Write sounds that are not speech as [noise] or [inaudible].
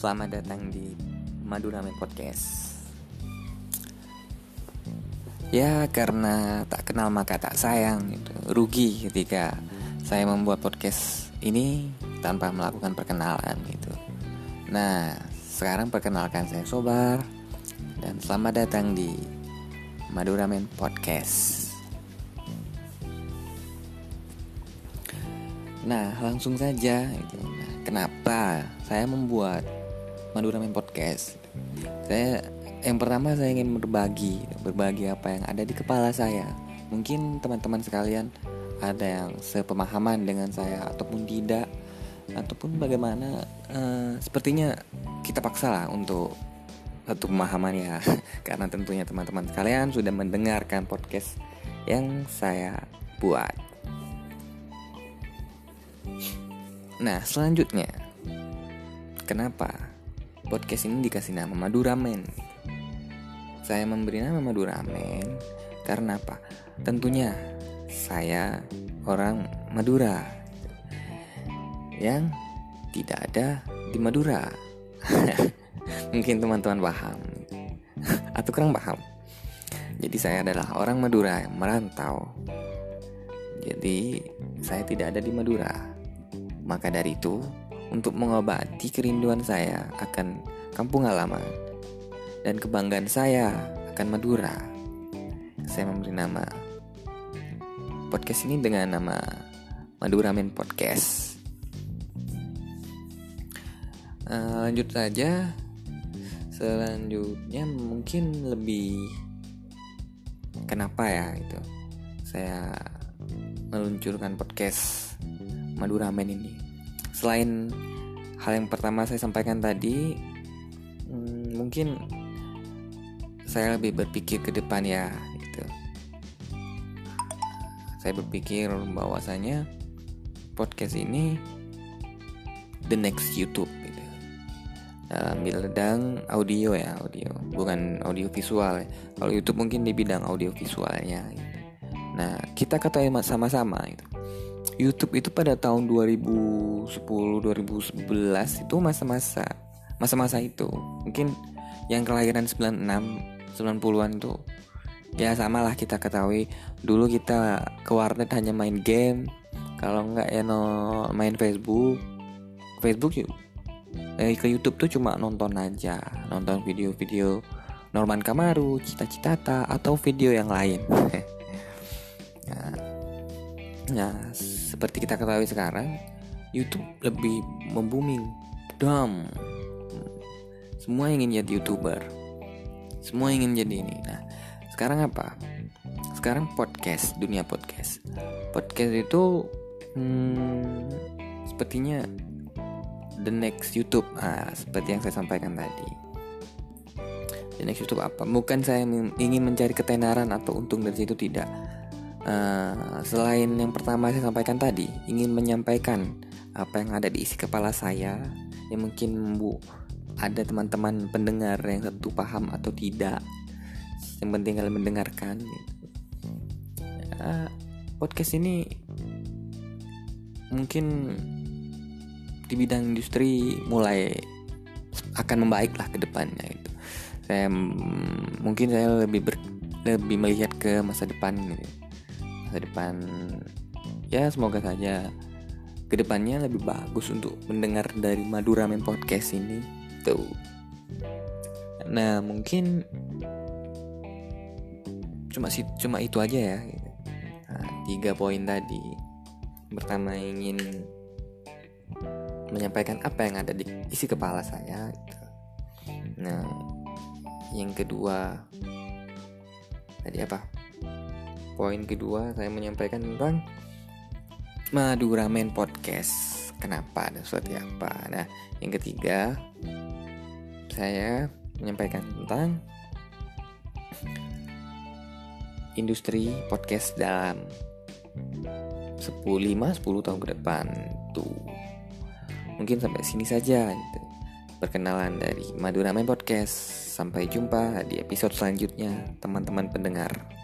Selamat datang di Maduramen Podcast. Ya karena tak kenal maka tak sayang gitu. Rugi ketika saya membuat podcast ini tanpa melakukan perkenalan gitu. Nah, sekarang perkenalkan saya Sobar dan selamat datang di Maduramen Podcast. Nah, langsung saja. Gitu. Nah, kenapa saya membuat Madura Main Podcast? Saya yang pertama saya ingin berbagi, berbagi apa yang ada di kepala saya. Mungkin teman-teman sekalian ada yang sepemahaman dengan saya ataupun tidak, ataupun bagaimana. Uh, sepertinya kita paksa lah untuk satu pemahaman ya, [laughs] karena tentunya teman-teman sekalian sudah mendengarkan podcast yang saya buat. Nah, selanjutnya, kenapa podcast ini dikasih nama Maduramen? Saya memberi nama Maduramen karena apa? Tentunya saya orang Madura yang tidak ada di Madura. [laughs] Mungkin teman-teman paham atau kurang paham. Jadi saya adalah orang Madura yang merantau. Jadi saya tidak ada di Madura. Maka dari itu, untuk mengobati kerinduan saya akan kampung halaman dan kebanggaan saya akan Madura, saya memberi nama podcast ini dengan nama Madura Men Podcast. Uh, lanjut saja. Selanjutnya mungkin lebih kenapa ya itu saya meluncurkan podcast Madura Men ini selain hal yang pertama saya sampaikan tadi hmm, mungkin saya lebih berpikir ke depan ya gitu saya berpikir bahwasanya podcast ini the next YouTube gitu. dalam bidang audio ya audio bukan audio visual ya. kalau YouTube mungkin di bidang audio visualnya gitu. nah kita ketahui sama-sama gitu YouTube itu pada tahun 2010 2011 itu masa-masa masa-masa itu. Mungkin yang kelahiran 96 90-an itu ya sama lah kita ketahui. Dulu kita ke warnet hanya main game kalau nggak ya no main Facebook. Facebook yuk eh, ke YouTube tuh cuma nonton aja nonton video-video Norman Kamaru, Cita Citata atau video yang lain [laughs] nah seperti kita ketahui sekarang, YouTube lebih membuming. Dam. Semua ingin jadi YouTuber. Semua ingin jadi ini. Nah, sekarang apa? Sekarang podcast, dunia podcast. Podcast itu hmm, sepertinya the next YouTube. Ah, seperti yang saya sampaikan tadi. The next YouTube apa? Bukan saya ingin mencari ketenaran atau untung dari situ tidak Uh, selain yang pertama saya sampaikan tadi, ingin menyampaikan apa yang ada di isi kepala saya, yang mungkin bu ada teman-teman pendengar yang satu paham atau tidak. Yang penting kalian mendengarkan. Gitu. Uh, podcast ini mungkin di bidang industri mulai akan membaik lah ke depannya itu. Saya mungkin saya lebih ber, lebih melihat ke masa depan gitu masa depan. Ya semoga saja ke depannya lebih bagus untuk mendengar dari Madura Men Podcast ini. Tuh. Nah mungkin cuma sih cuma itu aja ya. Nah, tiga poin tadi. Pertama ingin menyampaikan apa yang ada di isi kepala saya gitu. nah yang kedua tadi apa poin kedua saya menyampaikan tentang Madura Men Podcast. Kenapa dan seperti apa? Nah, yang ketiga saya menyampaikan tentang industri podcast dalam 10 5 10 tahun ke depan tuh. Mungkin sampai sini saja gitu. Perkenalan dari Madura Men Podcast. Sampai jumpa di episode selanjutnya, teman-teman pendengar.